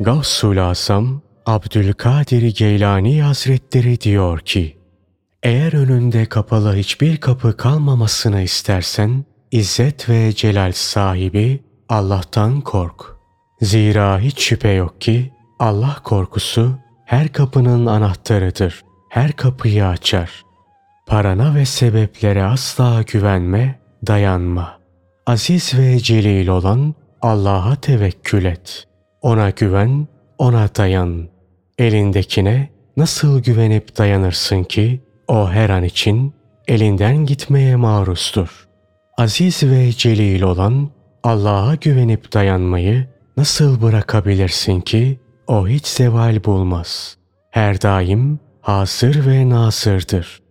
Gavsul Asam Abdülkadir Geylani Hazretleri diyor ki, eğer önünde kapalı hiçbir kapı kalmamasını istersen, İzzet ve Celal sahibi Allah'tan kork. Zira hiç şüphe yok ki Allah korkusu her kapının anahtarıdır. Her kapıyı açar. Parana ve sebeplere asla güvenme, dayanma. Aziz ve celil olan Allah'a tevekkül et. Ona güven, ona dayan. Elindekine nasıl güvenip dayanırsın ki o her an için elinden gitmeye maruzdur. Aziz ve celil olan Allah'a güvenip dayanmayı nasıl bırakabilirsin ki o hiç zeval bulmaz. Her daim hasır ve nasırdır.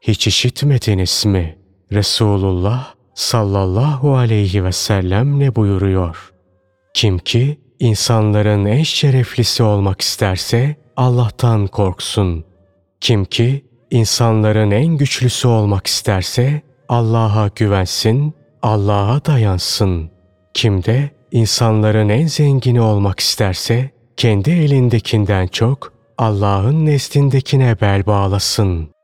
Hiç işitmediniz mi? Resulullah sallallahu aleyhi ve sellem ne buyuruyor? Kim ki insanların en şereflisi olmak isterse Allah'tan korksun. Kim ki insanların en güçlüsü olmak isterse Allah'a güvensin, Allah'a dayansın. Kim de insanların en zengini olmak isterse kendi elindekinden çok Allah'ın nezdindekine bel bağlasın.